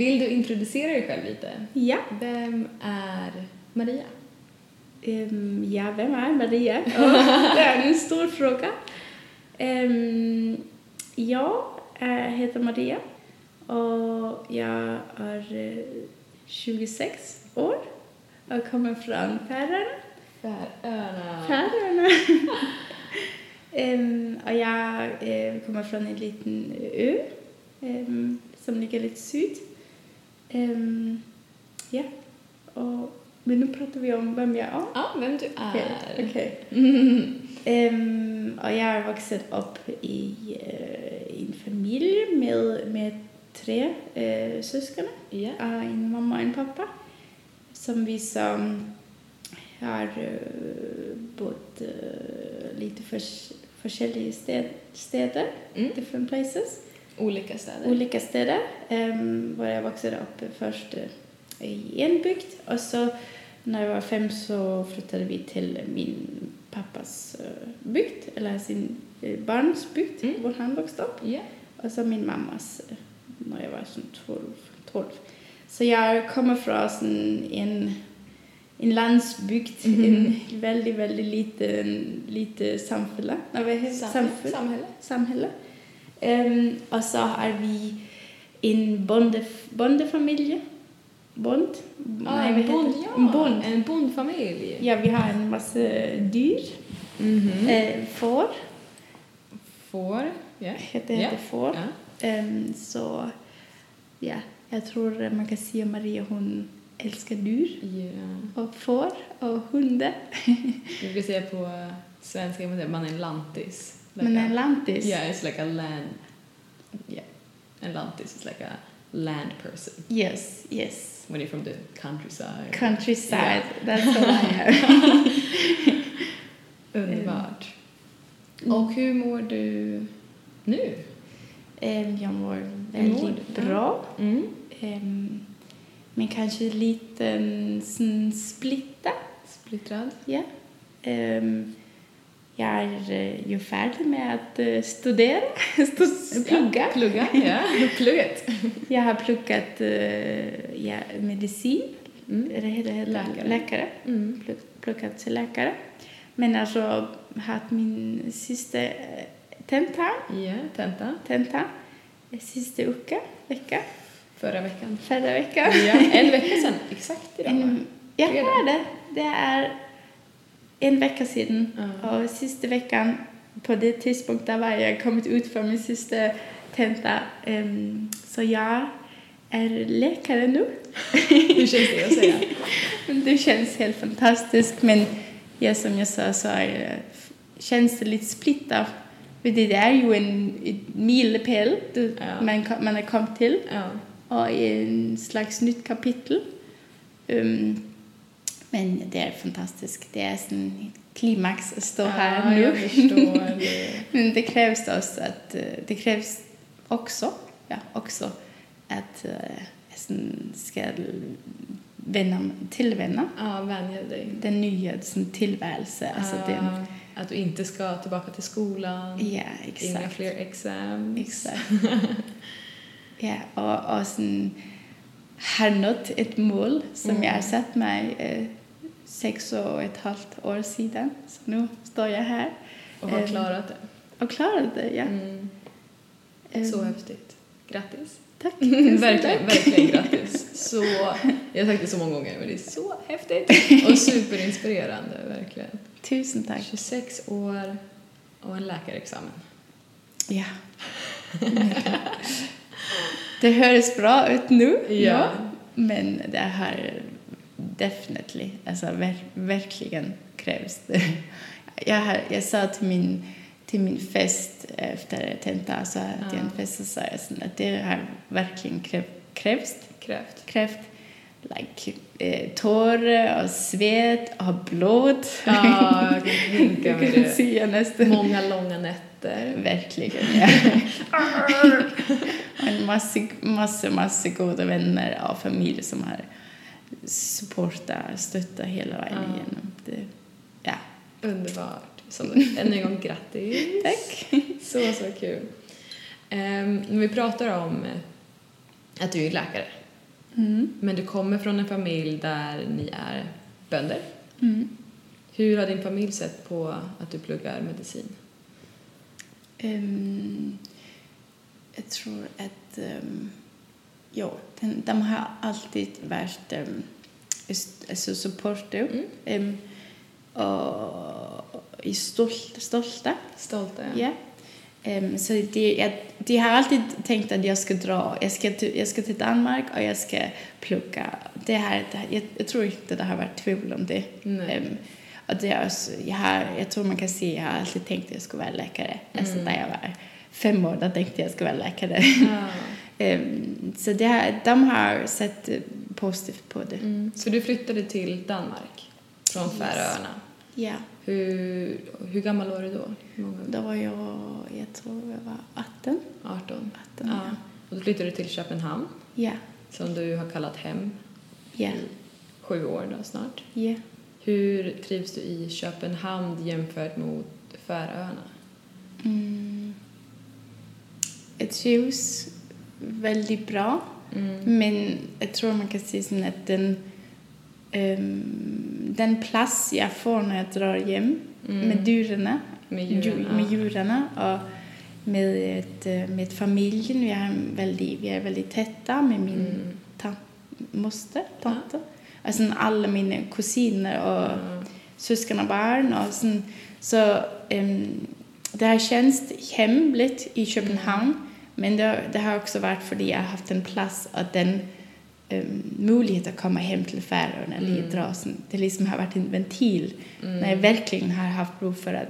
Vill du introducera dig själv lite? Ja. Vem är Maria? Um, ja, vem är Maria? Oh, det är en stor fråga. Um, jag heter Maria och jag är 26 år och kommer från Färöarna. Färöarna. Färöarna. um, och jag uh, kommer från en liten ö um, som ligger lite syd. Um, ja, och, men nu pratar vi om vem jag är. Ja, vem du är. Okej. Okay. Okay. um, och jag har vuxit upp i uh, en familj med, med tre uh, syskon. Ja. Uh, en mamma och en pappa. Som vi som har uh, bott uh, lite för, olika städer, Mm. different places. Olika städer. Olika städer. Um, var jag växte upp först uh, i en bygd och så när jag var fem så flyttade vi till min pappas uh, bygd, eller sin uh, barns bygd, Mm. var han växte upp. Ja. Och så min mammas när jag var som 12. 12. Så jag kommer från en, en landsbygd, Mhm. en väldigt, väldigt liten, lite samhälle. Nej? Samhälle. Samhälle. Um, och så har vi en bonde, bondefamilj. Bond? Ah, vad en bond, ja. En bond. En bondfamilj. Ja, vi har en massa dyr. Mhm. Eh, får, Får. Ja. heter det får. Ja. Ehm, så ja, jag tror man kan säga Maria hon älskar dyr Ja. och får och hundar. Vi brukar säga på svenska, man är en lantis. Like Men a- lantis. Yeah, it's like a land. Yeah, en lantis is like a land person Yes, yes. when you're from the countryside. Countryside, that's what I am. Underbart. Mm. Och hur mår du nu? Jag mår mår väldigt du? bra. Mm. Ehm, men kanske lite sån splittad. Splittrad? Ja. Ehm, jag är eh, ju färdig med att eh, studera, Stu- plugga. Ja, plugga, ja. Plugget. Jag har pluggat eh, ja, medicin, Mm. eller heter Läkare. läkare. Mm. Plugg, pluggat till läkare. Men alltså haft min sista tenta, Ja, tenta. tenta sista vecka, vecka, Förra veckan. förra veckan. Ja, en vecka sedan. Exakt idag. En, ja, det. Det är en vecka sedan. Ja. Och sista veckan, på det tidspunkten var jag kommit ut från min sista tenta. Ehm, så jag är läkare nu. Hur känns det att säga? Det känns helt fantastiskt. Men ja, som jag sa så är, det- känns det lite splittrat. För det är ju en en milepäl Ja. man, man har kommit till. Ja. och en slags nytt kapitel. Um, men det är fantastiskt. Det är en klimax att stå här ja, jag nu. förstår det. men det krävs också att eh, det krävs också, ja, också att jag sen ska vänna, tillvänna Ja, vänja dig. den nya tillvärelse. Alltså Ja, den, Att du inte ska tillbaka till skolan. ja, Inga exakt. fler exams. Exakt. ja, och, och sen har nått ett mål som Mm. jag har satt mig eh, sex och ett halvt år sedan. Så nu står jag här Och har Ehm, klarat det. och klarat det. Ja. Mm. Ehm, Så häftigt. Grattis. Tack. verkligen, verkligen grattis. Så, jag har sagt det så många gånger, men det är så häftigt och superinspirerande, verkligen. Tusen tack. 26 år och en läkarexamen. Ja. det hörs bra ut nu. Ja. Men det har definitivt, alltså ver verkligen krävs det. Jag, jag sa till min, till min fest efter tenta, så att Ja. jag en fest så sa jag att det har verkligen kräv, krävts, Krävt. krävt like, eh, tårar och svett och blod. Ja, jag kan tänka mig det. se nästan. Många långa nätter. Verkligen, ja. en massa, massa, massa goda vänner och familj som har supportat, stöttat hela vägen Ja. igenom. Det, ja, Underbart. Så än en gång grattis. tack. Så, så kul. Ehm, när vi pratar om eh, att du är läkare, Mm. men du kommer från en familj där ni är bönder. Mm. Hur har din familj sett på att du pluggar medicin? Ehm, jag tror att um, ja, den, de har alltid varit um, alltså supportive Mm. um, och är stolt, stolta. Stolta, Ja. Ehm, så det, jag, de har alltid tänkt att jag ska dra, jag ska, jag ska till Danmark och jag ska plugga. Det här, det här, jag, jag tror inte det har varit tvivel om det. Ehm, och det är också, jag, har, jag tror man kan se, jag har alltid tänkt att jag skulle vara läkare. Alltså Mm. när jag var fem år, då tänkte jag att jag skulle vara läkare. Ja. Ehm, så här, de har sett positivt på det. Mm. Så du flyttade till Danmark från. Färöarna. Ja, Hur, hur gammal var du då? Då var jag, jag tror jag var 18. 18? 18 Ja. ja. Och då flyttade du till Köpenhamn, Ja, som du har kallat hem ja, i sju år då snart. ja. Hur trivs du i Köpenhamn jämfört mot Färöarna? Mm. Jag trivs väldigt bra. Mm. Men jag tror man kan säga att den, ehm, den plats jag får när jag drar hem Mm. med djuren, Med djur- djuren? med djuren och med, ett, eh, med familjen. Vi, en väldigt, vi är väldigt täta med min Mm. tant, moster, tante. Alltså alla mina kusiner och Ja. syskon och barn. Och sen, så um, det har känts hemligt i Köpenhamn. Men det, det har också varit för jag har haft en plats och den um, möjlighet att komma hem till Färöarna eller Mm. dra. sen. Det liksom har varit en ventil Mm. när jag verkligen har haft behov för att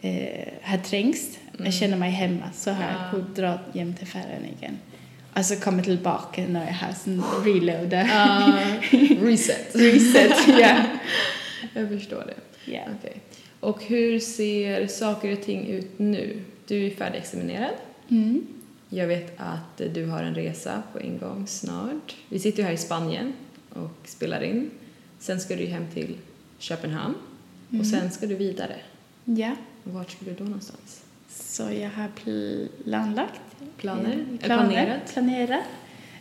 eh, ha trängst. Mm. Jag känner mig hemma så har Ja. jag kunnat dra hem till Färöarna igen. Och så kommer tillbaka när jag har sån reloada. Ja, reset. Reset, ja. Jag förstår det. ja. Okej. Och hur ser saker och ting ut nu? Du är färdigexaminerad. Mm. Jag vet att du har en resa på ingång snart. Vi sitter ju här i Spanien och spelar in. Sen ska du hem till Köpenhamn och sen ska du vidare. Ja, vart ska du då någonstans? så jag har planlagt. Planer? Eller planerat? Planerat.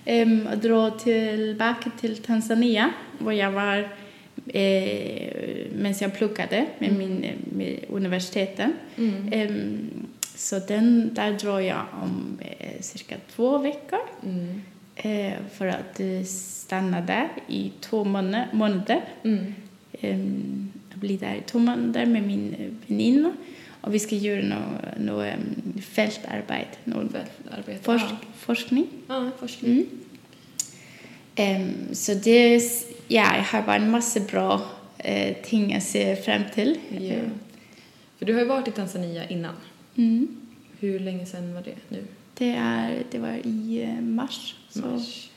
Um, att dra tillbaka till Tanzania, var jag var eh, medan jag pluggade med, min, eh, med universiteten. Mm. Em, så den, där drar jag om eh, cirka två veckor Mm. eh, för att eh, stanna där i två månader. månader. Mm. um, bli där i två månader med min väninna och vi ska göra något no, um, fältarbete, någon Arbete. forsk, Ja. forskning. ja, forskning. Mm. Em, så det ja, jag har bara en massa bra eh, ting att se fram till. Ja. För du har ju varit i Tanzania innan. Mm. Hur länge sedan var det nu? Det, är, det var i eh, mars, Mars.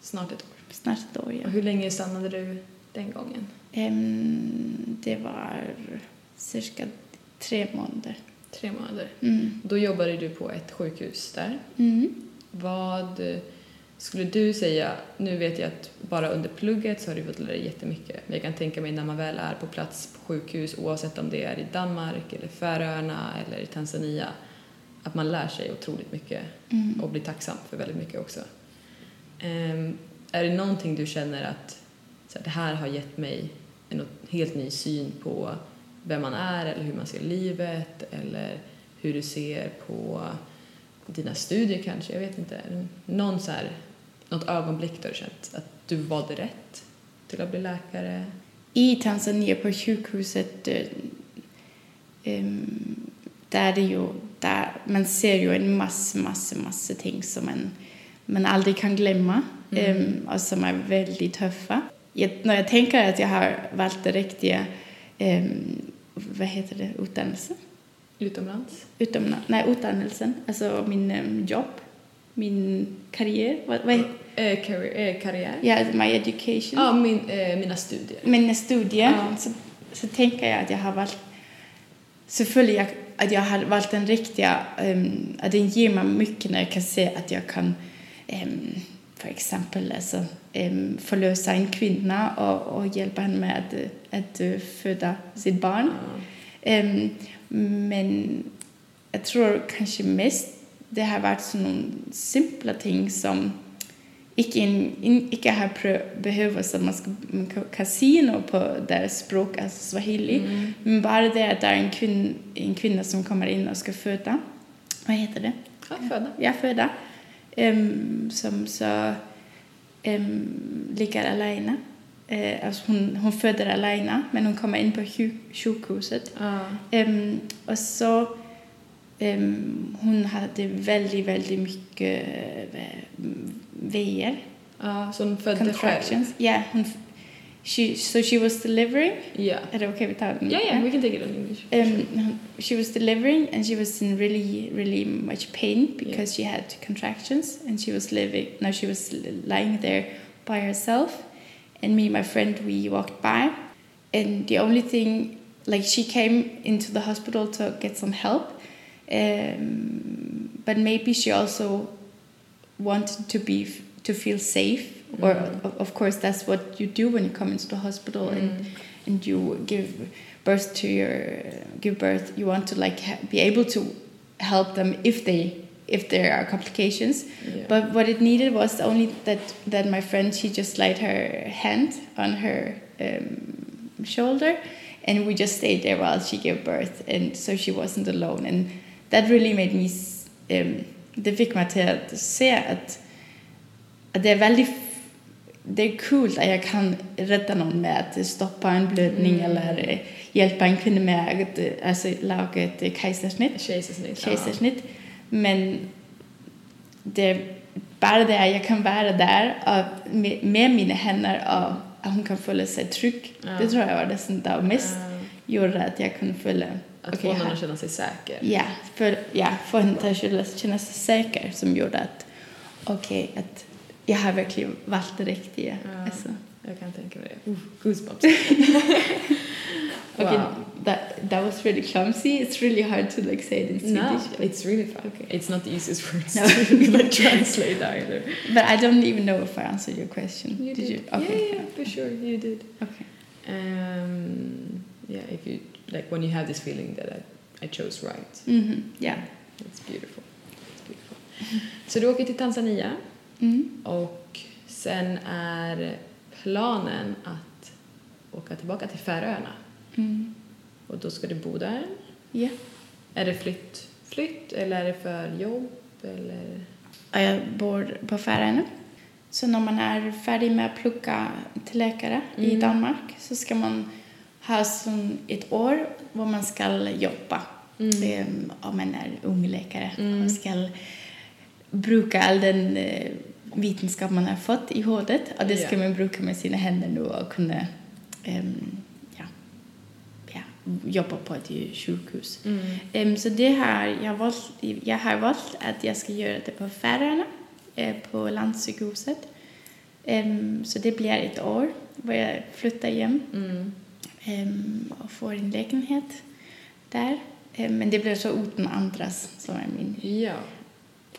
Snart ett år. snart ett år. Ja. Och hur länge stannade du den gången? Em, det var cirka tre månader. Tre månader. Mm. Då jobbade du på ett sjukhus där. Mm. Vad skulle du säga, nu vet jag att bara under plugget så har du fått lära dig jättemycket, men jag kan tänka mig när man väl är på plats på sjukhus, oavsett om det är i Danmark eller Färöarna eller i Tanzania, att man lär sig otroligt mycket Mm. och blir tacksam för väldigt mycket också. Ehm, är det någonting du känner att så här, det här har gett mig en helt ny syn på vem man är eller hur man ser livet eller hur du ser på dina studier kanske, jag vet inte. Någon så här, något ögonblick du känt att du valde rätt till att bli läkare? I Tanzania på sjukhuset eh, em, där är det ju, där, man ser ju en massa, massa, massa ting som man, man aldrig kan glömma Mm. em, och som är väldigt tuffa. Jag, när jag tänker att jag har valt det riktiga, em, vad heter det, utdannelse? Utomlands? Utom, nej, utdannelsen, alltså min jobb, min karriär, vad, vad heter Eh, karriär, eh, karriär? Ja, my education. Ja, min, eh, mina studier. Mina studier, Ja. så, så tänker jag att jag har valt, jag, att jag har valt den riktiga, um, att den ger mig mycket när jag kan se att jag kan, um, för exempel, alltså, um, förlösa en kvinna och, och hjälpa henne med att, att uh, föda sitt barn. Ja. Em, men jag tror kanske mest det har varit sådana simpla ting som ikke, en, en, ikke har behøver som man skal noe på deres språk, altså swahili. Mm. Men bare det at det er en kvinne, en kvinne som kommer inn og skal føde. Hva heter det? Ja, föda. Ja, föda. Ehm, som så um, ligger alene. Eh, altså hun, hun føder alene, men hun kommer inn på sjuk- sjukhuset. Ja. Ehm, och så hon hade väldigt, väldigt mycket eh, vejer. Ja, så hon födde själv. Yeah, hon, she, so she was delivering. Ja. Är det okej vi tar den? Ja, ja, we can take it in English. Um, she was delivering and she was in really, really much pain because she had contractions and she was living, no, she was lying there by herself. And me and my friend, we walked by. And the only thing, like, she came into the hospital to get some help. Um, but maybe she also wanted to be, to feel safe. Or, Mm. of, of course, that's what you do when you come into the hospital and Mm. and you give birth to your give birth you want to like ha- be able to help them if they if there are complications Yeah. but what it needed was only that that my friend she just laid her hand on her um, shoulder and we just stayed there while she gave birth and so she wasn't alone and that really made me um, det fick mig till att se att, att det är väldigt det är kul att jag kan rädda någon med att stoppa en blödning Mm. eller eh, hjälpa en kvinna med att eh, alltså, laga ett eh, kejsarsnitt. Kejsarsnitt. kejsarsnitt. Men det bara det att jag kan vara där och med, med mina händer och att hon kan följa sig trygg. Ja. Det tror jag var det som det mest Ja. gjorde att jag kunde följa. Att okej, få någon att känna sig säker. Ja, för, ja, få henne att känna, sig säker som gjorde att okej, att jag har verkligen valt det riktiga. Ja. Alltså. Jag kan tänka mig det. Uh, goosebumps. Okay, Wow. that that was really clumsy. It's really hard to like say it in No, Swedish. but, it's really fun. Okay. It's not the easiest words No. to like, translate either. but I don't even know if I answered your question. You did, did. you? Okay. Yeah, yeah, for sure, you did. Okay. Um, yeah, if you like when you have this feeling that I, I chose right, Mhm. Yeah. it's beautiful. It's beautiful. Så du åker till Tanzania Mm. och sen är planen att åka tillbaka till Färöarna Mm. och då ska du bo där. Yeah. Är det flytt, flytt eller är det för jobb eller? Jag bor på Färöarna. Så när man är färdig med att plugga till läkare i Mm. Danmark så ska man ha som ett år hvor man ska jobba. Um, om man är ung läkare Mm. och ska bruka all den eh, vetenskap man har fått i huvudet och det ska Ja. man bruka med sina händer nu och kunna ehm, ja, ja, jobba på ett sjukhus. Em, så det har jag valt, jag har valt att jag ska göra det på Färöarna, eh, på landsjukhuset. Em, så det blir ett år hvor jag flyttar hem Mm. Em, och får en lägenhet där. Em, men det blir så utan Andras som är min Ja.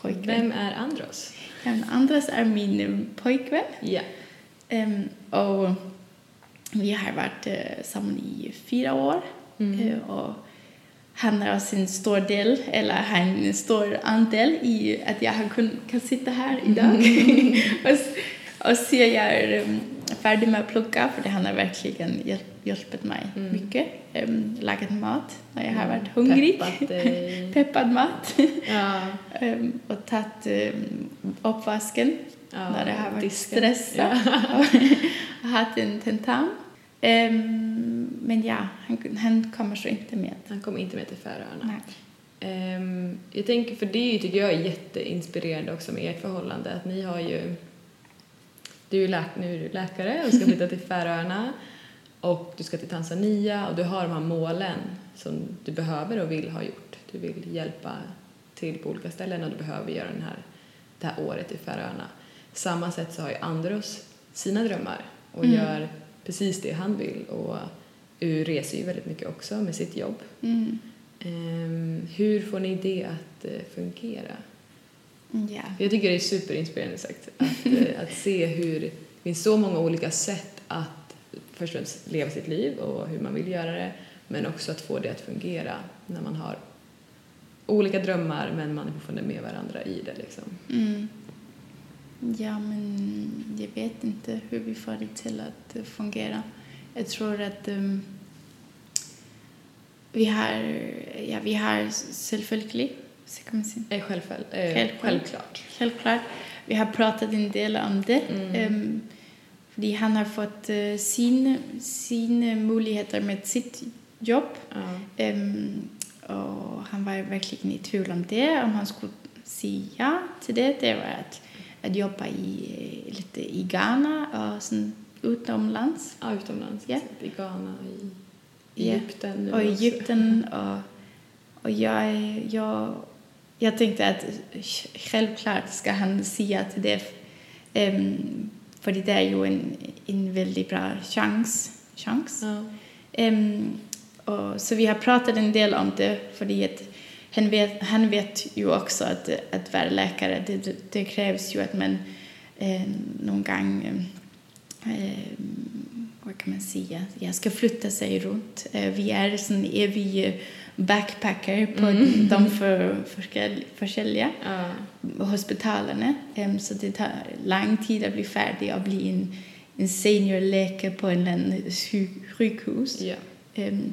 pojkvän. Vem är Andros? Em, Andras är min em, pojkvän. Ja. Och vi har varit eh, samman i fyra år. Mm. Eh, och han har en stor del, eller en stor andel i att jag har kun, kan sitta här idag. och, s- och se jag är um, färdig med att plugga, för det han har verkligen hjälp, hjälpt mig Mm. mycket. Um, lagat mat när jag har varit hungrig. Peppat dig. Peppad mat. ja. um, och tagit um, uppvasken ja. när det har varit disken. stressat. Ja. och haft en tentam. Um, men ja, han, han kommer så inte med. Han kom inte med till Färöarna. Ehm, jag tänker, för det tycker jag är jätteinspirerande också med ert förhållande, att ni har ju... Du är läk, nu är du läkare och ska flytta till Färöarna och du ska till Tanzania och du har de här målen som du behöver och vill ha gjort. Du vill hjälpa till på olika ställen och du behöver göra den här, det här året i Färöarna. Samma sätt så har ju Andros sina drömmar och Mm. gör precis det han vill och U reser ju väldigt mycket också med sitt jobb. Mm. Ehm, hur får ni det att eh, fungera? För jag tycker det är superinspirerande sagt, att, eh, att se hur det finns så många olika sätt att först och främst leva sitt liv och hur man vill göra det men också att få det att fungera när man har olika drömmar men man är fortfarande med varandra i det liksom. Mm. Ja, men jag vet inte hur vi får det till att fungera. Jag tror att um, vi har, ja, vi har självföljdligt, Eh, självfäll, eh, Självklart. självklart. Självklart. Vi har pratat en del om det. Mm. Um, han har fått uh, sina, sina möjligheter med sitt jobb. Ja. Um, och han var verkligen i tvivl om det, om han skulle säga ja till det. Det var att, att jobba i, eh, lite i Ghana och sen utomlands. ja, utomlands. Ja. I Ghana, i. Egypten. nu Och. Egypten och, och jag, jag, jag tänkte att självklart ska han säga till det. Um, för det är ju en, en väldigt bra chans. chans. Ja. Ehm, och, så vi har pratat en del om det för att han vet, han vet ju också att, att vara läkare, det, det, det krävs ju att man eh, någon gång, eh, vad kan man säga, jag ska flytta sig runt. Eh, vi är sån evig backpacker på Mm. de för, för, försäljare Ja. hospitalen. Um, så det tar lång tid att bli färdig och bli en, en seniorläkare på en sjukhus. Ja.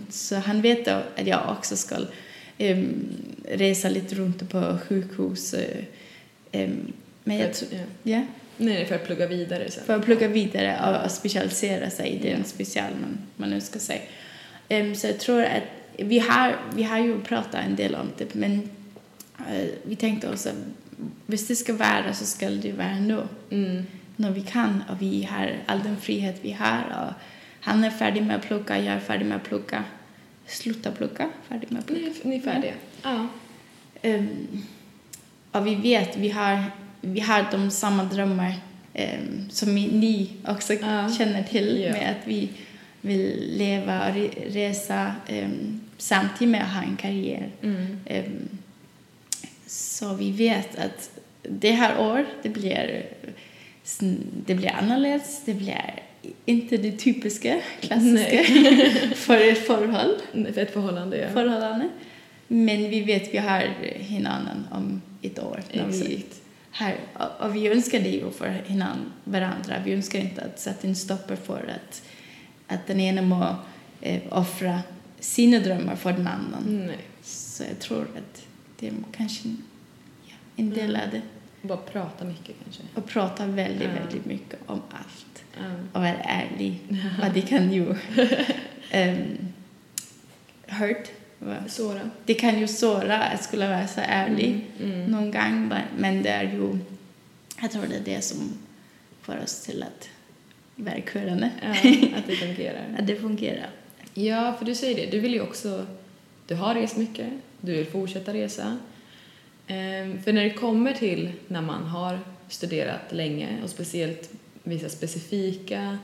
Så han vet då att jag också ska resa lite runt på sjukhus. um, men jag tror, ja. ja, Nej, för att plugga vidare sen. för att plugga vidare och, och specialisera sig i den special man, man nu ska säga. Um, så jag tror att vi har, vi har ju pratat en del om det, men eh, vi tänkte också om det ska vara så ska det vara nu, Mm. när vi kan och vi har all den frihet vi har och han är färdig med att plugga, jag är färdig med att plugga, sluta plugga, färdig med att plugga. Ni, ni är färdiga? Ja. Um, och vi vet, vi har, vi har de samma drömmar um, som ni- också Ja. känner till Ja. med att vi vill leva och re, resa um, samtidigt med att ha en karriär. Mm. Um, så vi vet att det här år det blir, det blir annorlunda, det blir inte det typiska, klassiska för ett förhåll, För ett förhållande, ja. förhållande. Men vi vet vi har hinanden om ett år. När vi här, och, vi önskar det ju för hinan, varandra. Vi önskar inte att sätta en stoppar för att, att den ena må eh, offra sina drömmar för den annan. Nej. Så jag tror att det är kanske ja, en del av det. Bara prata mycket kanske. Och prata väldigt, Ja. väldigt mycket om allt. Ja. Och vara ärlig. Och det kan ju um, hurt. Såra. Det kan ju såra att skulle vara så ärlig Mm. Mm. någon gång. men- det är ju, jag tror det är det som får oss till att vara kurande. Ja, att det fungerar. Att det fungerar. Ja, för du säger det. Du vill ju också... Du har rest mycket. Du vill fortsätta resa. Ehm, för när det kommer till när man har studerat länge och speciellt vissa specifika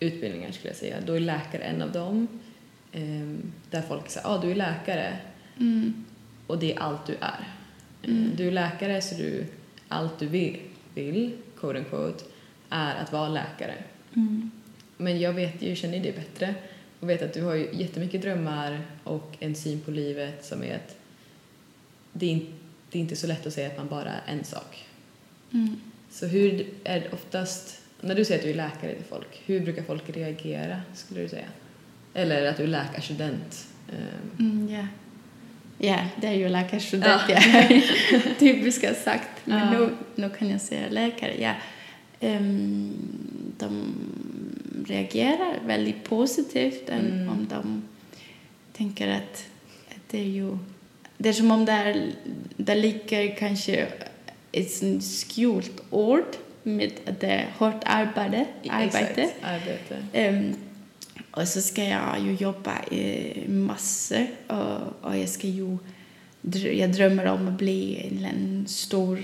utbildningar skulle jag säga, då är läkare en av dem. Ehm, där folk säger ah, du är läkare Mm. och det är allt du är. Mm. Ehm, Du är läkare så du, allt du vill, vill quote unquote, är att vara läkare. Mm. Men jag vet ju, känner det bättre och vet att du har ju jättemycket drömmar och en syn på livet som är att det är, det är inte så lätt att säga att man bara är en sak. Mm. Så hur är det oftast, när du säger att du är läkare till folk, hur brukar folk reagera skulle du säga? Eller att du är läkarstudent? Ehm, Mm, ja. ja, det är ju läkarstudent. Ja. Ja. Typiska sagt. Men Ja. nu, nu kan jag säga läkare. Ja. De reagerar väldigt positivt än Mm. om de tänker att, att det är ju... Det är som om det, är, det ligger kanske ett skjult ord med att det är hårt arbete. arbete. Arbete. Ehm, och så ska jag ju jobba i massor och, och jag ska ju jag drömmer om att bli en stor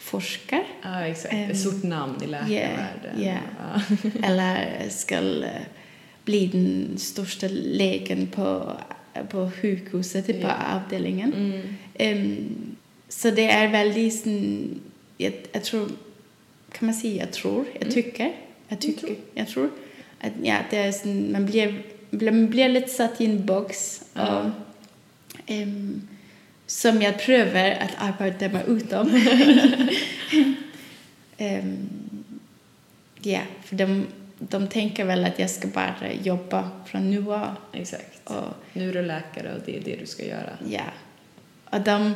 forskare Ja, exakt. Ett stort namn i läkarvärlden. yeah. Ja. eller ska eh, bli den största läkaren på, på sjukhuset, på Ja. avdelningen. Mm. Ehm, så det är väldigt, jag, jag tror, kan man säga jag tror, jag Mm. tycker, jag tycker, tror. jag tror att ja, det är sån, man blir, man blir lite satt i en box och ehm, som jag prövar att arbeta mig utom. um, ja, för de, de tänker väl att jag ska bara jobba från nu av. Exakt. Och, Nu är du läkare och det är det du ska göra. ja. Och de,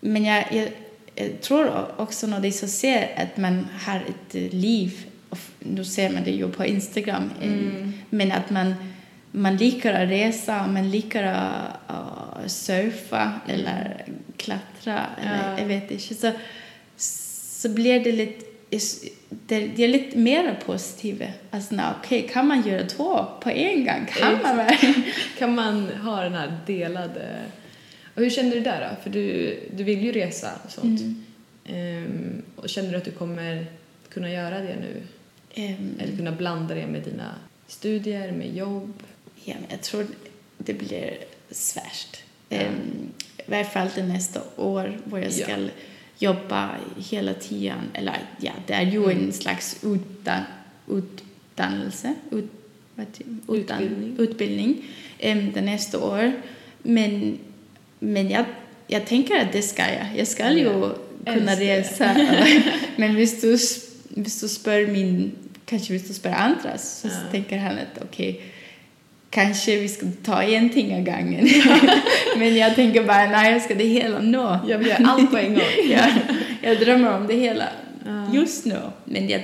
men jag, jag, jag tror också när de så ser att man har ett liv, och nu ser man det ju på Instagram, eh, Mm. men att man, man liker att resa, man liker att, att surfa eller klättra, eller Ja. jag vet inte, så, så blir det lite det, är lite mer positiva. Alltså, nej, okej, kan man göra två på en gång? Kan man verkligen? Kan man ha den här delade... Och hur känner du där då? För du, du vill ju resa och sånt. Mm. Ehm, och känner du att du kommer kunna göra det nu? Ehm, Eller kunna blanda det med dina studier, med jobb? Ja, men jag tror det blir svårt. Ja. Um, I varje fall det nästa år hvor jag Ja. ska jobba hela tiden. Eller ja, det är ju Mm. en slags utdan utdannelse. Ut, vad? Utdan- Utbildning. utbildning um, det nästa år. Men, men jag, jag tänker att det ska jag. Jag ska ju Ja. kunna Älskar resa. men hvis du, hvis du spör min, kanske hvis du spör andras, så Ja. tänker han att okej, kanske vi ska ta en ting av gången. men jag tänker bara, nej, jag ska det hela nu. Jag vill göra allt på en gång. jag, jag drömmer om det hela Ja. just nu. Men jag,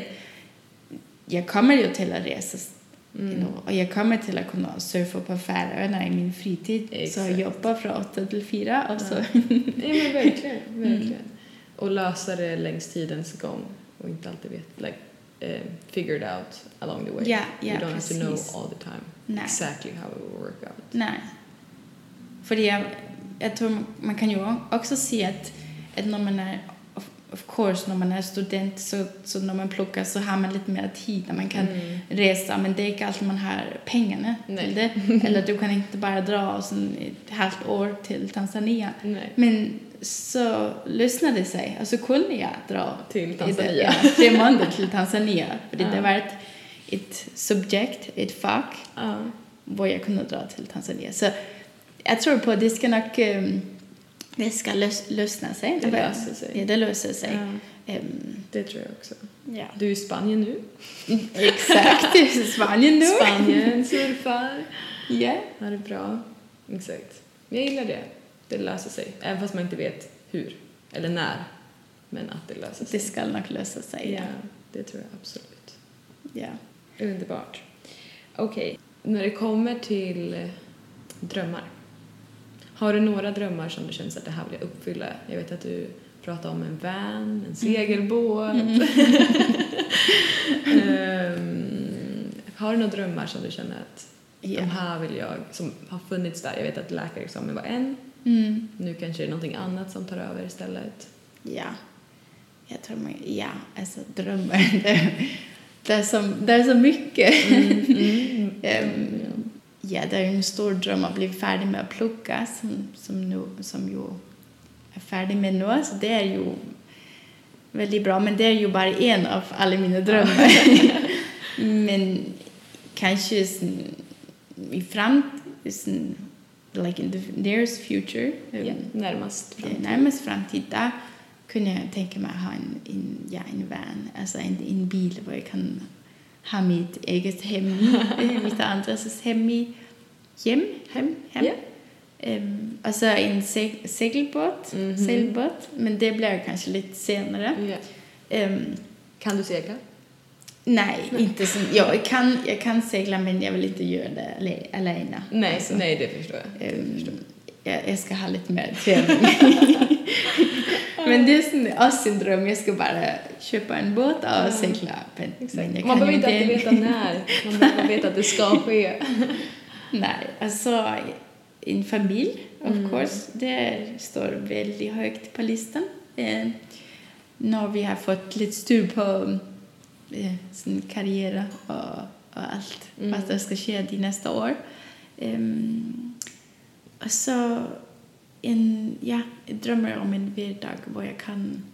jag kommer ju till att resa Mm. you know, och jag kommer till att kunna surfa på Färöarna i min fritid. Så Exakt. jobba från åtta till fyra och så. Nej, men verkligen. Mm. verkligen. Och lösa det längs tidens gång och inte alltid vet, like, eh, figure it out along the way. Ja, ja, you don't have to know all the time Nej. exactly how it will work out. Nej. För jag, jag tror man kan ju också se att, att när man är of, course, när man är student så, så när man pluggar så har man lite mer tid när man kan Mm. resa men det är inte alltid man har pengarna Nej. till det. Eller du kan inte bara dra och sen ett halvt år till Tanzania. Nej. Men så lyssnade det sig och så kunde jag dra Till Tanzania. Det, ja, tre månader till Tanzania. För det, Ja. det var ett, ett subjekt, ett fack Ja. var jag kunde dra till Tanzania. Så jag tror på att det ska nog um, det ska lös, lösna sig. Det löser sig. Ja, det löser sig. Ja, Ehm, det tror jag också. ja. Du är i Spanien nu. Exakt, Spanien nu. Spanien, surfar. Ja. Ha det bra. Exakt. Jag gillar det. Det löser sig. Även fast man inte vet hur eller när. Men att det löser sig. Det ska nog lösa sig. Ja, Ja. det tror jag absolut. ja. Underbart. Okej, när det kommer till drömmar. Har du några drömmar som du känner att det här vill jag uppfylla? Jag vet att du pratar om en van, en segelbåt. Ehm, har du några drömmar som du känner att Ja. de här vill jag, som har funnits där? Jag vet att läkarexamen var en. Mm. Nu kanske det är någonting annat som tar över istället. Ja. Jag tror man, ja, alltså drömmar. Det, det, är, så, det är så mycket. Mm. Ehm, ja, det är en stor dröm att bli färdig med att plugga som, som, nu, som ju är färdig med nu. Så det är ju väldigt bra, men det är ju bara en av alla mina drömmar. men kanske i framtiden, like in the nearest future, Ja, um, närmast framtid. närmast framtid, där kunde jag tänka mig att ha en, en, ja, en van, alltså en, en bil där jag kan ha mitt eget hem eh, mitt andras hem i, hem, hem, hem. Ja. Ehm, alltså en seg segelbåt, Mhm. segelbåt, men det blir kanske lite senare. Ja. Ehm, Kan du segla? nej, inte som, ja, jag, kan, jag kan segla men jag vill inte göra det ale- alena. Nej, Alltså, nej det förstår jag. Jag, jag ska ha lite mer träning. men det är sån, dröm, jag ska bara köpa en båt och segla. Men, men jag Man behöver inte alltid veta när. Man behöver veta att det ska ske. Nej, alltså en familj, of Mm. course, det står väldigt högt på listan. Eh, när vi har fått lite styr på eh, sin karriär och, och allt Mm. vad som ska ske de nästa år. Um, och så en, ja, jag drömmer om en vardag där jag kan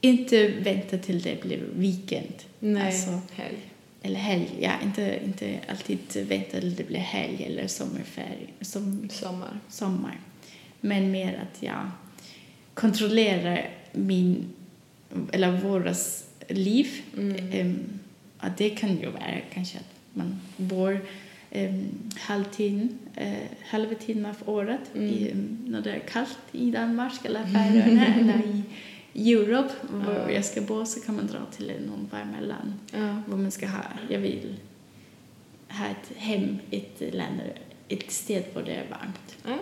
inte vänta till det blir weekend. Nej, Alltså, helg. eller helg, ja, inte, inte alltid vänta till det blir helg eller sommarfärg, som, Sommar. sommar. Men mer att jag kontrollerar min, eller våras liv. Mm. Ehm, att det kan ju vara kanske att man bor um, halvtid, uh, halva tiden av året Mm. i, när det är kallt i Danmark eller Färöarna eller i Europa var Ja. jag ska bo så kan man dra till någon varmare land Ja. vad man ska ha. Jag vill ha ett hem, ett land, ett ställe där det är varmt. Ja.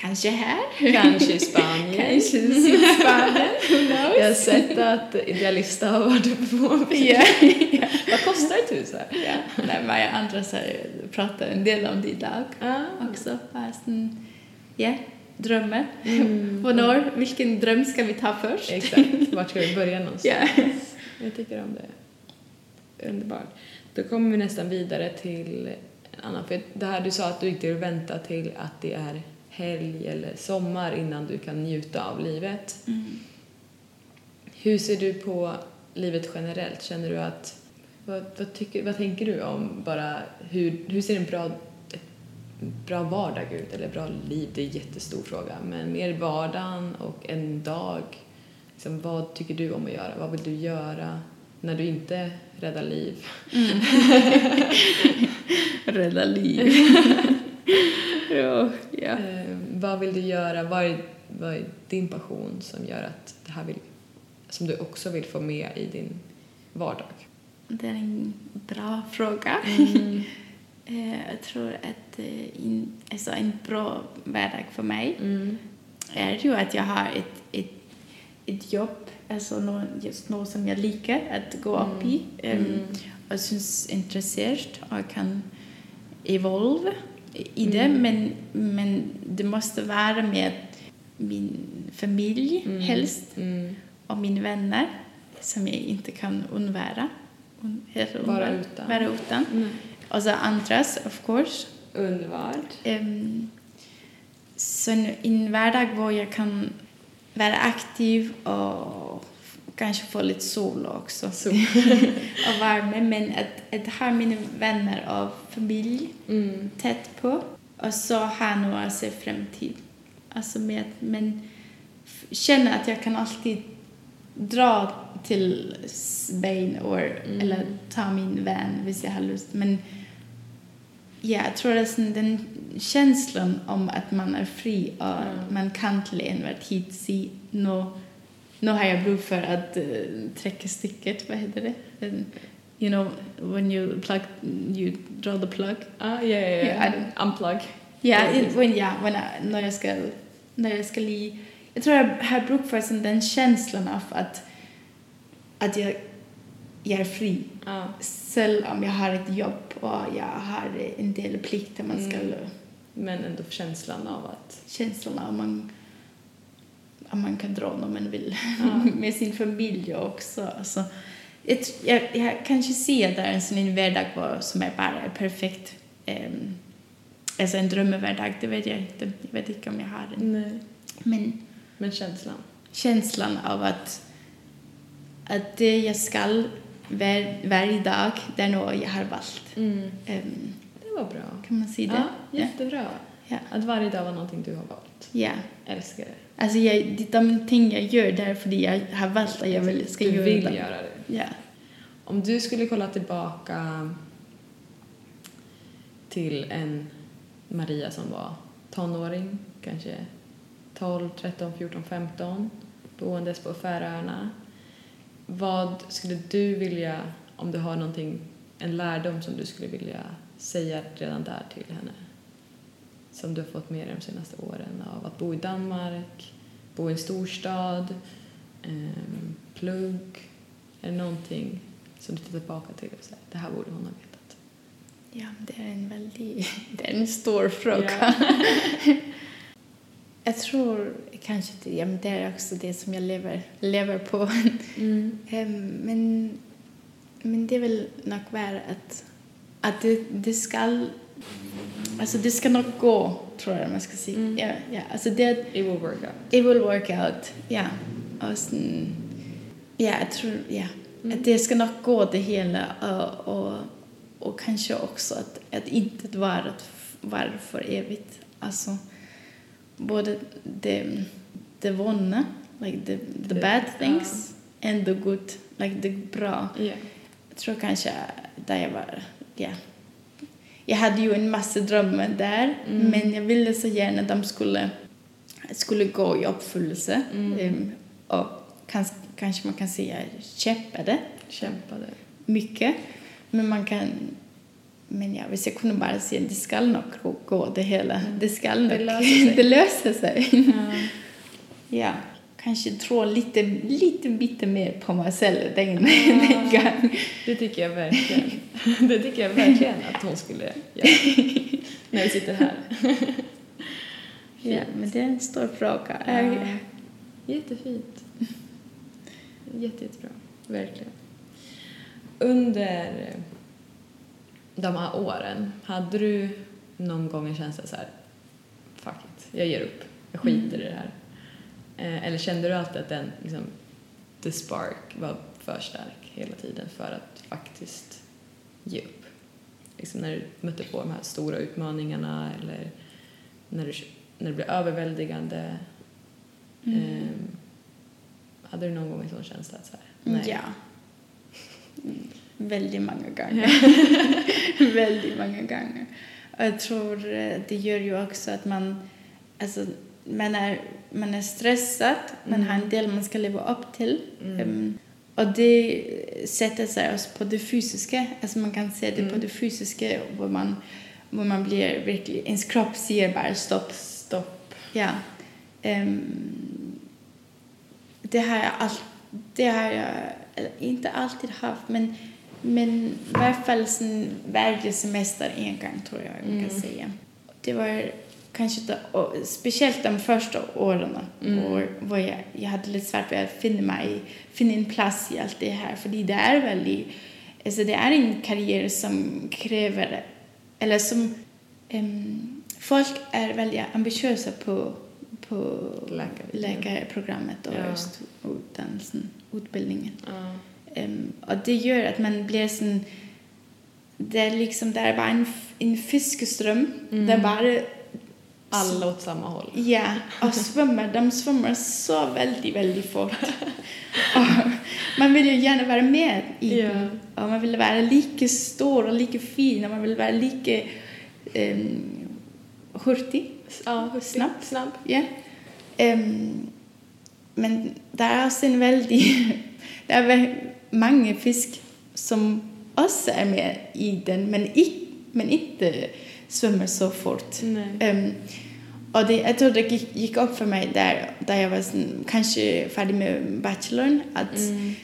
Kanske här. Kanske i Spanien. Kanske i Spanien. Jag har sett att Idealista har varit uppe på Ja, ja. Vad kostar ett hus här? ja. Nej, men jag andra så pratar en del om det idag Ja. också. Sån, ja, drömmar. Mm. När, vilken dröm ska vi ta först? Exakt. Vart ska vi börja någonstans? Ja. Jag tycker om det. Underbart. Då kommer vi nästan vidare till en annan. För det här du sa att du inte vill vänta till att det är helg eller sommar innan du kan njuta av livet. Mm. Hur ser du på livet generellt? Känner du att... Vad, vad, tycker, vad tänker du om bara hur, hur ser en bra, bra vardag ut? Eller bra liv, det är en jättestor fråga. Men mer vardagen och en dag. Liksom, vad tycker du om att göra? Vad vill du göra när du inte räddar liv? Rädda liv. ja, ja. Eh, vad vill du göra? Vad är, vad är din passion som gör att det här vill, som du också vill få med i din vardag? Det är en bra fråga. Mm. Eh, jag tror att eh, in, alltså en bra vardag för mig Mm. är ju att jag har ett, ett, ett jobb, alltså nå, just något som jag liker att gå upp i um, Mm. och syns intresserad och kan evolve i det. Mm. Men, men det måste vara med min familj Mm. helst Mm. och mina vänner som jag inte kan undvara. Vara utan. Vara utan. Mm. Och så andras, of course. Underbart. Um, så en, en vardag där jag kan vara aktiv och kanske få lite sol också. Så. och värme. Men att, att ha mina vänner och familj Mm. tätt på. Och så ha något att se fram till. Alltså med, men f- känna att jag kan alltid dra till or, Mm. eller ta min vän om jag har lust. Men ja, jag tror att den känslan om att man är fri och Mm. man kan till enhver tid se nu, nu har jag behov för att uh, träcka sticket, vad heter det? And, you know, when you plug, you draw the plug. Ah, ja, ja, Ja, Unplug. Ja, when, I, när jag ska, när jag ska li, jag tror jag har bruk för den känslan av att, att jag, jag är fri. Ja. Selv om jag har ett jobb och jag har en del plikter man ska Mm. Men ändå känslan av att... känslan av man, man kan dra när man vill Ja. med sin familj också. Alltså, jag, jag, jag kanske ser där en sån vardag var- som är bara perfekt. Um, alltså en drömmevardag, det vet jag inte. Jag vet inte om jag har en. Nej. Men Men känslan. känslan av att, att det jag ska var, varje dag, det är något jag har valt. Mm. Ehm, Det var bra. kan man säga det? Ja, jättebra. Ja. Att varje dag var någonting du har valt. Ja. Älskar det. Alltså jag, det- de ting jag gör där för jag har valt att jag vill, ska du göra vill dem. göra det. Ja. Om du skulle kolla tillbaka till en Maria som var tonåring, kanske 12, 13, 14, 15, boendes på Färöarna. Vad skulle du vilja, om du har någonting, en lärdom som du skulle vilja säga redan där till henne? Som du har fått med dig de senaste åren av att bo i Danmark, bo i en storstad, ehm, plugg. Är det någonting som du tittar tillbaka till och säger det här borde hon ha vetat? ja, det är en väldigt, det är en stor fråga. jag tror kanske det, ja, men det är också det som jag lever, lever på. Mm. Ehm, men, men det vill nog vara att, att det, det ska Alltså det ska nog gå, tror jag man ska säga. Mm. Ja, ja, alltså det, It will work out. it will work out. Ja. Och sen, ja, jag tror, ja. Mm. Att det ska nog gå det hela och, och, och kanske också att, att inte vara, vara för evigt. Alltså, både the the vunna, like the the Det- bad things and the good, like the bra. Ja. Jag tror kanske där jag var, ja. Jag hade ju en massa drömmar där, Mm. men jag ville så gärna att de skulle, skulle gå i uppfyllelse. Mm. Ehm, och kanske, kanske man kan säga kämpade Kämpade. mycket. Men man kan, men ja, jag kunde bara säga det ska nog gå- det hela. Det ska nog, Det löser sig. det löser sig. Ja. Ja, kanske tro lite, lite bitte mer på mig själv den, den gången. Det tycker jag verkligen. Det tycker jag verkligen att hon skulle göra. När vi sitter här. Ja, men det är en stor fråga. Ja. Jättefint. Jätte, jättebra. Verkligen. Under de här åren, hade du någon gång en känsla så här, fuck it, jag ger upp, jag skiter i det här? Eh, Eller kände du alltid att den, liksom, the spark var för stark hela tiden för att faktiskt ge upp? Liksom när du mötte på de här stora utmaningarna eller när, du, när det blev överväldigande? Mm. Ehm, hade du någon gång en sån känsla? Att så här, Ja. Mm, Väldigt många gånger. Väldigt många gånger. Och jag tror eh, det gör ju också att man, alltså, man, är, man är stressad, man har en del man ska leva upp till. Mm. Ehm, och det sätter sig också på det fysiska, alltså man kan se det på Mm. det fysiska hvor man, hvor man blir verkligen, ens kropp säger bara stopp. Stopp. Ja. Ehm, det har jag all, det har jag eller, inte alltid haft men men i alla fall varje semester en gång tror jag man kan Mm. säga. Det var kanske och speciellt de första åren Mm. och var jag, jag hade lite svårt att finna mig, finna en plats i allt det här för det är väldigt, alltså det är en karriär som kräver, eller som Ehm, folk är väldigt ambitiösa på, på läkarprogrammet och Ja. just utdannelsen, utbildningen. Ja. Ehm, och det gör att man blir sån, det är liksom, det är bara en, en fiskeström. Mm. Det är bara, Alla åt samma håll. ja, och svimmar, de svimmar så väldigt, väldigt fort. och man vill ju gärna vara med i Ja. den. Och man vill vara lika stor och lika fin och man vill vara lika um, hurtig. Ja, Snabb. Snabb. Ja. Ehm, men det är också en väldigt... det är många fisk som också är med i den, men, i, men inte svimmar så fort. Ehm, och det, jag tror det gick, gick upp för mig där, där jag var kanske färdig med bachelorn att, Mm.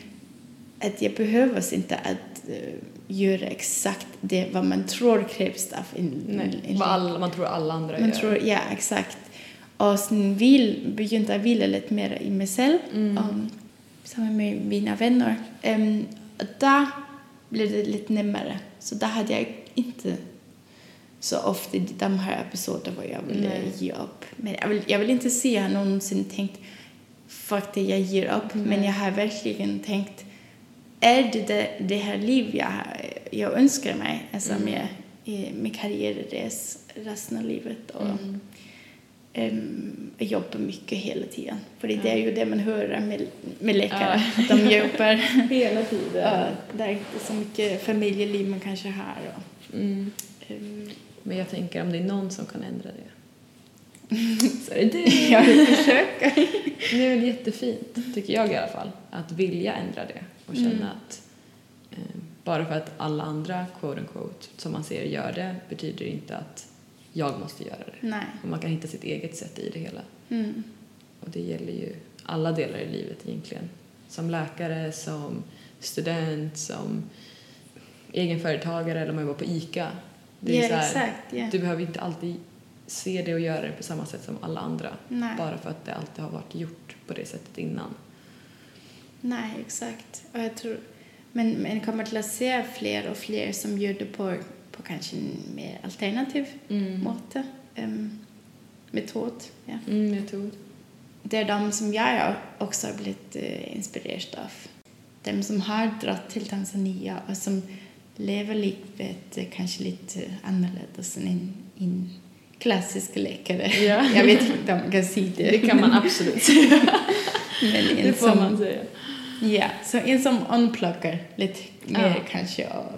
att jag behöver inte att eh, göra exakt det vad man tror krävs av en, Nej. en Vad alla, man tror alla andra man gör. tror, ja, exakt. Och sen vill, begynte jag vila lite mer i mig själv, Mm. um, med mina vänner. Um, där blev det lite närmare. Så där hade jag inte så ofta de här episoder var jag ville Nej. ge upp. Men jag vill, jag vill inte säga att jag någonsin tänkt faktiskt jag ger upp. Men Nej. jag har verkligen tänkt är det det, det här liv jag, jag önskar mig alltså Mm. med, i- med karriärres resten av livet och Mm. um, jobba mycket hela tiden. För det är ju det man hör med, med läkare, Ja. att de jobbar. Hela tiden. ja, det är inte så mycket familjeliv man kanske har. Och, Mm. um, Men jag tänker om det är någon som kan ändra det. Så är det du. jag försöka. Det är väl jättefint, tycker jag i alla fall, att vilja ändra det och känna Mm. att eh, bara för att alla andra, quote unquote, som man ser gör det betyder inte att jag måste göra det. Nej. Och man kan hitta sitt eget sätt i det hela. Mm. Och det gäller ju alla delar i livet egentligen. Som läkare, som student, som egenföretagare eller om man jobbar på ICA. Det är så här, exakt. Ja. Du behöver inte alltid se det och göra det på samma sätt som alla andra. Nej. Bara för att det alltid har varit gjort på det sättet innan. Nej, exakt. Och jag tror, men men kommer till att se fler och fler som gör det på, på kanske en mer alternativ Mm. måte, um, metod. Ja. Mm, metod. Det är de som jag också har blivit uh, inspirerad av. De som har dratt till Tanzania och som lever livet eh, kanske lite annorlunda än en, klassisk läkare. Ja. Jag vet inte om man kan säga det. Det kan man absolut. Men en Det får som, man säga. Ja, så en som unpluggar lite mer Ja. kanske och,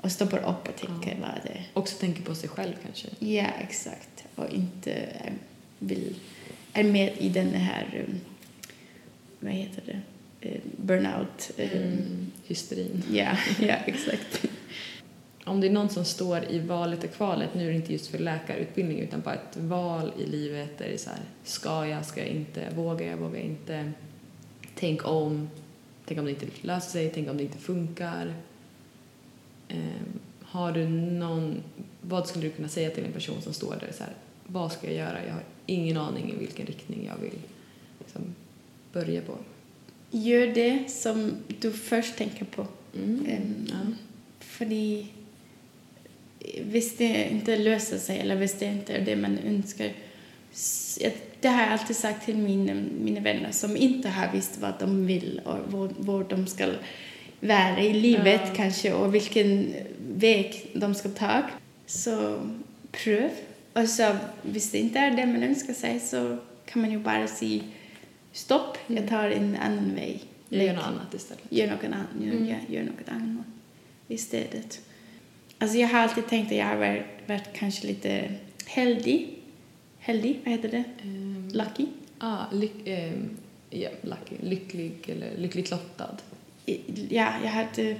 och stoppar upp och tänker Ja. vad det Också tänker på sig själv kanske. Ja, exakt. Och inte är, vill, är med i den här, um, vad heter det, Eh, burnout. um, Mm. Hysterin. Ja, ja, exakt. Om det är någon som står i valet och kvalet, nu är det inte just för läkarutbildning utan bara ett val i livet där det är så här, ska jag, ska jag inte, vågar jag, vågar jag inte, tänk om, tänk om det inte löser sig, tänk om det inte funkar. Ehm, har du någon, vad skulle du kunna säga till en person som står där så här, vad ska jag göra, jag har ingen aning i vilken riktning jag vill liksom, börja på. Gör det som du först tänker på. Mm. Ehm, Ja. Fordi hvis det inte löser sig eller hvis det inte är det man önskar. Det har jag alltid sagt till mina, mina vänner som inte har visst vad de vill och var, var de ska vara i livet Ja. kanske och vilken väg de ska ta. Så pröv. Och så hvis det inte är det man önskar sig så kan man ju bara säga stopp, jag tar en annan väg. Jag gör något annat istället. Gör något annat. Mm. gör, gör något annat istället. Alltså jag har alltid tänkt att jag har varit, varit kanske lite heldig. Heldig, vad heter det? Ehm, Lucky. Ah, lyck, ehm, ja, lucky, lycklig eller lyckligt lottad. Yeah, jag hade...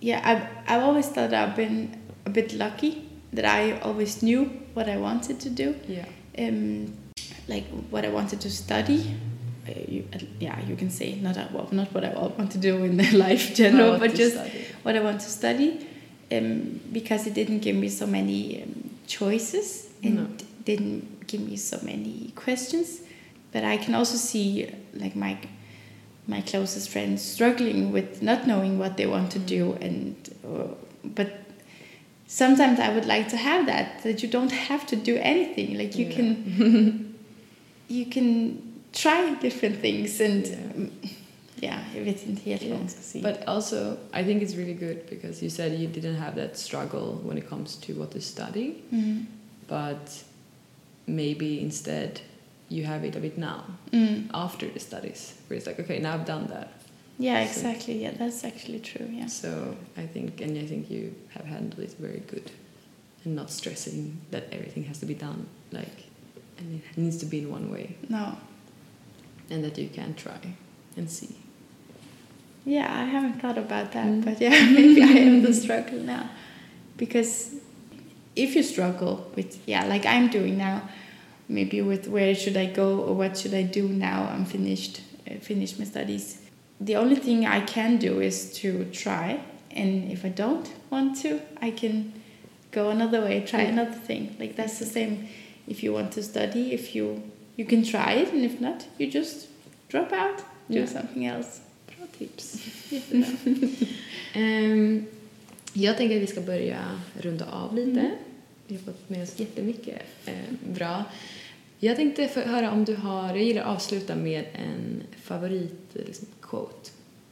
Yeah, I've, I've always thought I've been a bit lucky that I always knew what I wanted to do. Ja. um, like what I wanted to study. Uh, you, uh, yeah, you can say not well, not what I want to do in life general, but just study. what I want to study, um, because it didn't give me so many um, choices and No. didn't give me so many questions. But I can also see like my my closest friends struggling with not knowing what they want to do, and uh, but sometimes I would like to have that that you don't have to do anything. Like you Yeah. can you can try different things and Yeah. mm, yeah, jag vet inte helt vad man ska säga. But also, I think it's really good because you said you didn't have that struggle when it comes to what to study, Mm. but maybe instead you have it a bit now Mm. after the studies, where it's like, okay, now I've done that. Yeah, So- exactly. Yeah, that's actually true. Yeah. So I think, and I think you have handled it very good, and not stressing that everything has to be done like, and it needs to be in one way, No. and that you can try and see. Yeah, I haven't thought about that, Mm. but yeah, maybe I am the struggle now. Because if you struggle with, yeah, like I'm doing now, maybe with where should I go or what should I do now I'm finished, uh, finished my studies. The only thing I can do is to try, and if I don't want to, I can go another way, try Yeah. another thing. Like that's the same if you want to study, if you you can try it, and if not, you just drop out, do Yeah. something else. Bra tips. Ehm, jag tänker att vi ska börja runda av lite. Mm. Vi har fått med oss jättemycket eh, bra. Jag tänkte få höra om du har, jag gillar att avsluta med en favorit liksom, quote,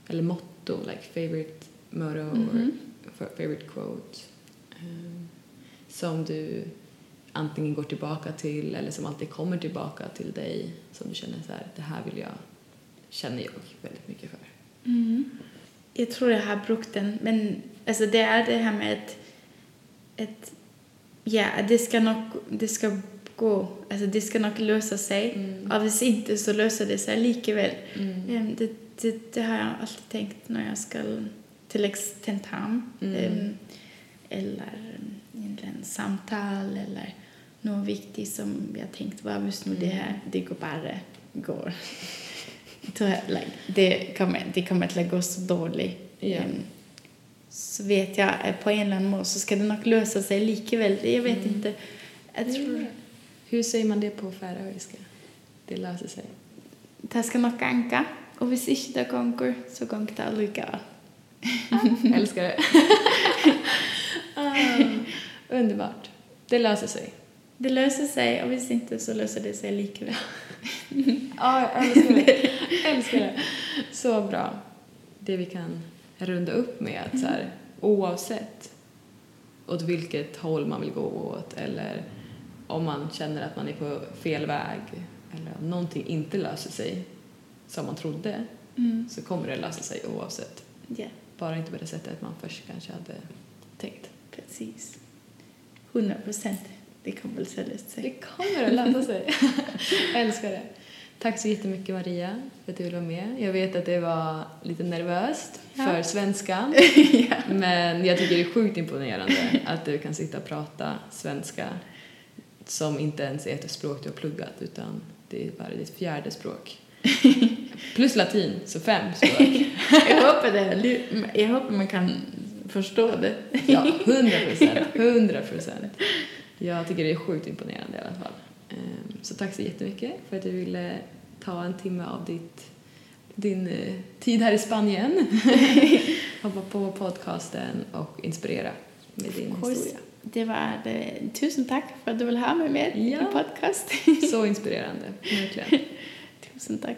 eller motto, like favorite motto Mhm. or favorite quote. ehm, som du antingen går tillbaka till eller som alltid kommer tillbaka till dig som du känner så här, det här vill jag, känner jag väldigt mycket för. Mm. Jag tror jag har brukt den, men alltså det är det här med ett, ett ja, det ska nog, det ska gå, alltså det ska nog lösa sig. Mm. Och hvis inte så löser det sig likeväl. Mm. Ehm, Det, det, det har jag alltid tänkt när jag ska till ex tentam Mm. ehm, eller egentligen samtal eller något viktigt som jag tänkt var just nu det Mm. här, det går bara går. Det, kommer, det kommer att gå så dåligt. Ehm, så vet jag att på en eller annan måte så ska det nog lösa sig likeväl. Jag vet Mm. inte. Jag tror Hur säger man det på färöiska? Det löser sig. det ska nog ganka. Och hvis inte det gånger så gånger det allikevel. Älskar det. ah, underbart. Det löser sig. Det löser sig och hvis inte så löser det sig likeväl. Ja, jag älskar det. Jag älskar det. Så bra. Det vi kan runda upp med att så här, oavsett åt vilket håll man vill gå åt eller om man känner att man är på fel väg eller om någonting inte löser sig som man trodde Mm. så kommer det lösa sig oavsett. Ja, Bara inte på det sättet man först kanske hade tänkt. precis. 100 procent. Det kommer väl sälja Det sig. kommer att lösa sig. Jag älskar det. Tack så jättemycket Maria för att du ville vara med. Jag vet att det var lite nervöst Ja. för svenskan. ja. Men jag tycker det är sjukt imponerande att du kan sitta och prata svenska som inte ens är ett språk du har pluggat utan det är bara ditt fjärde språk. Plus latin, så fem språk. Jag hoppas det. Jag hoppas man kan förstå det. Ja, hundra procent. Hundra procent. Jag tycker det är sjukt imponerande i alla fall. Ehm, Så tack så jättemycket för att du ville ta en timme av ditt, din eh, tid här i Spanien. Hoppa på podcasten och inspirera med din historia. Det var det. Tusen tack för att du vill ha mig med i Ja. podcast. Så inspirerande, verkligen. Tusen tack.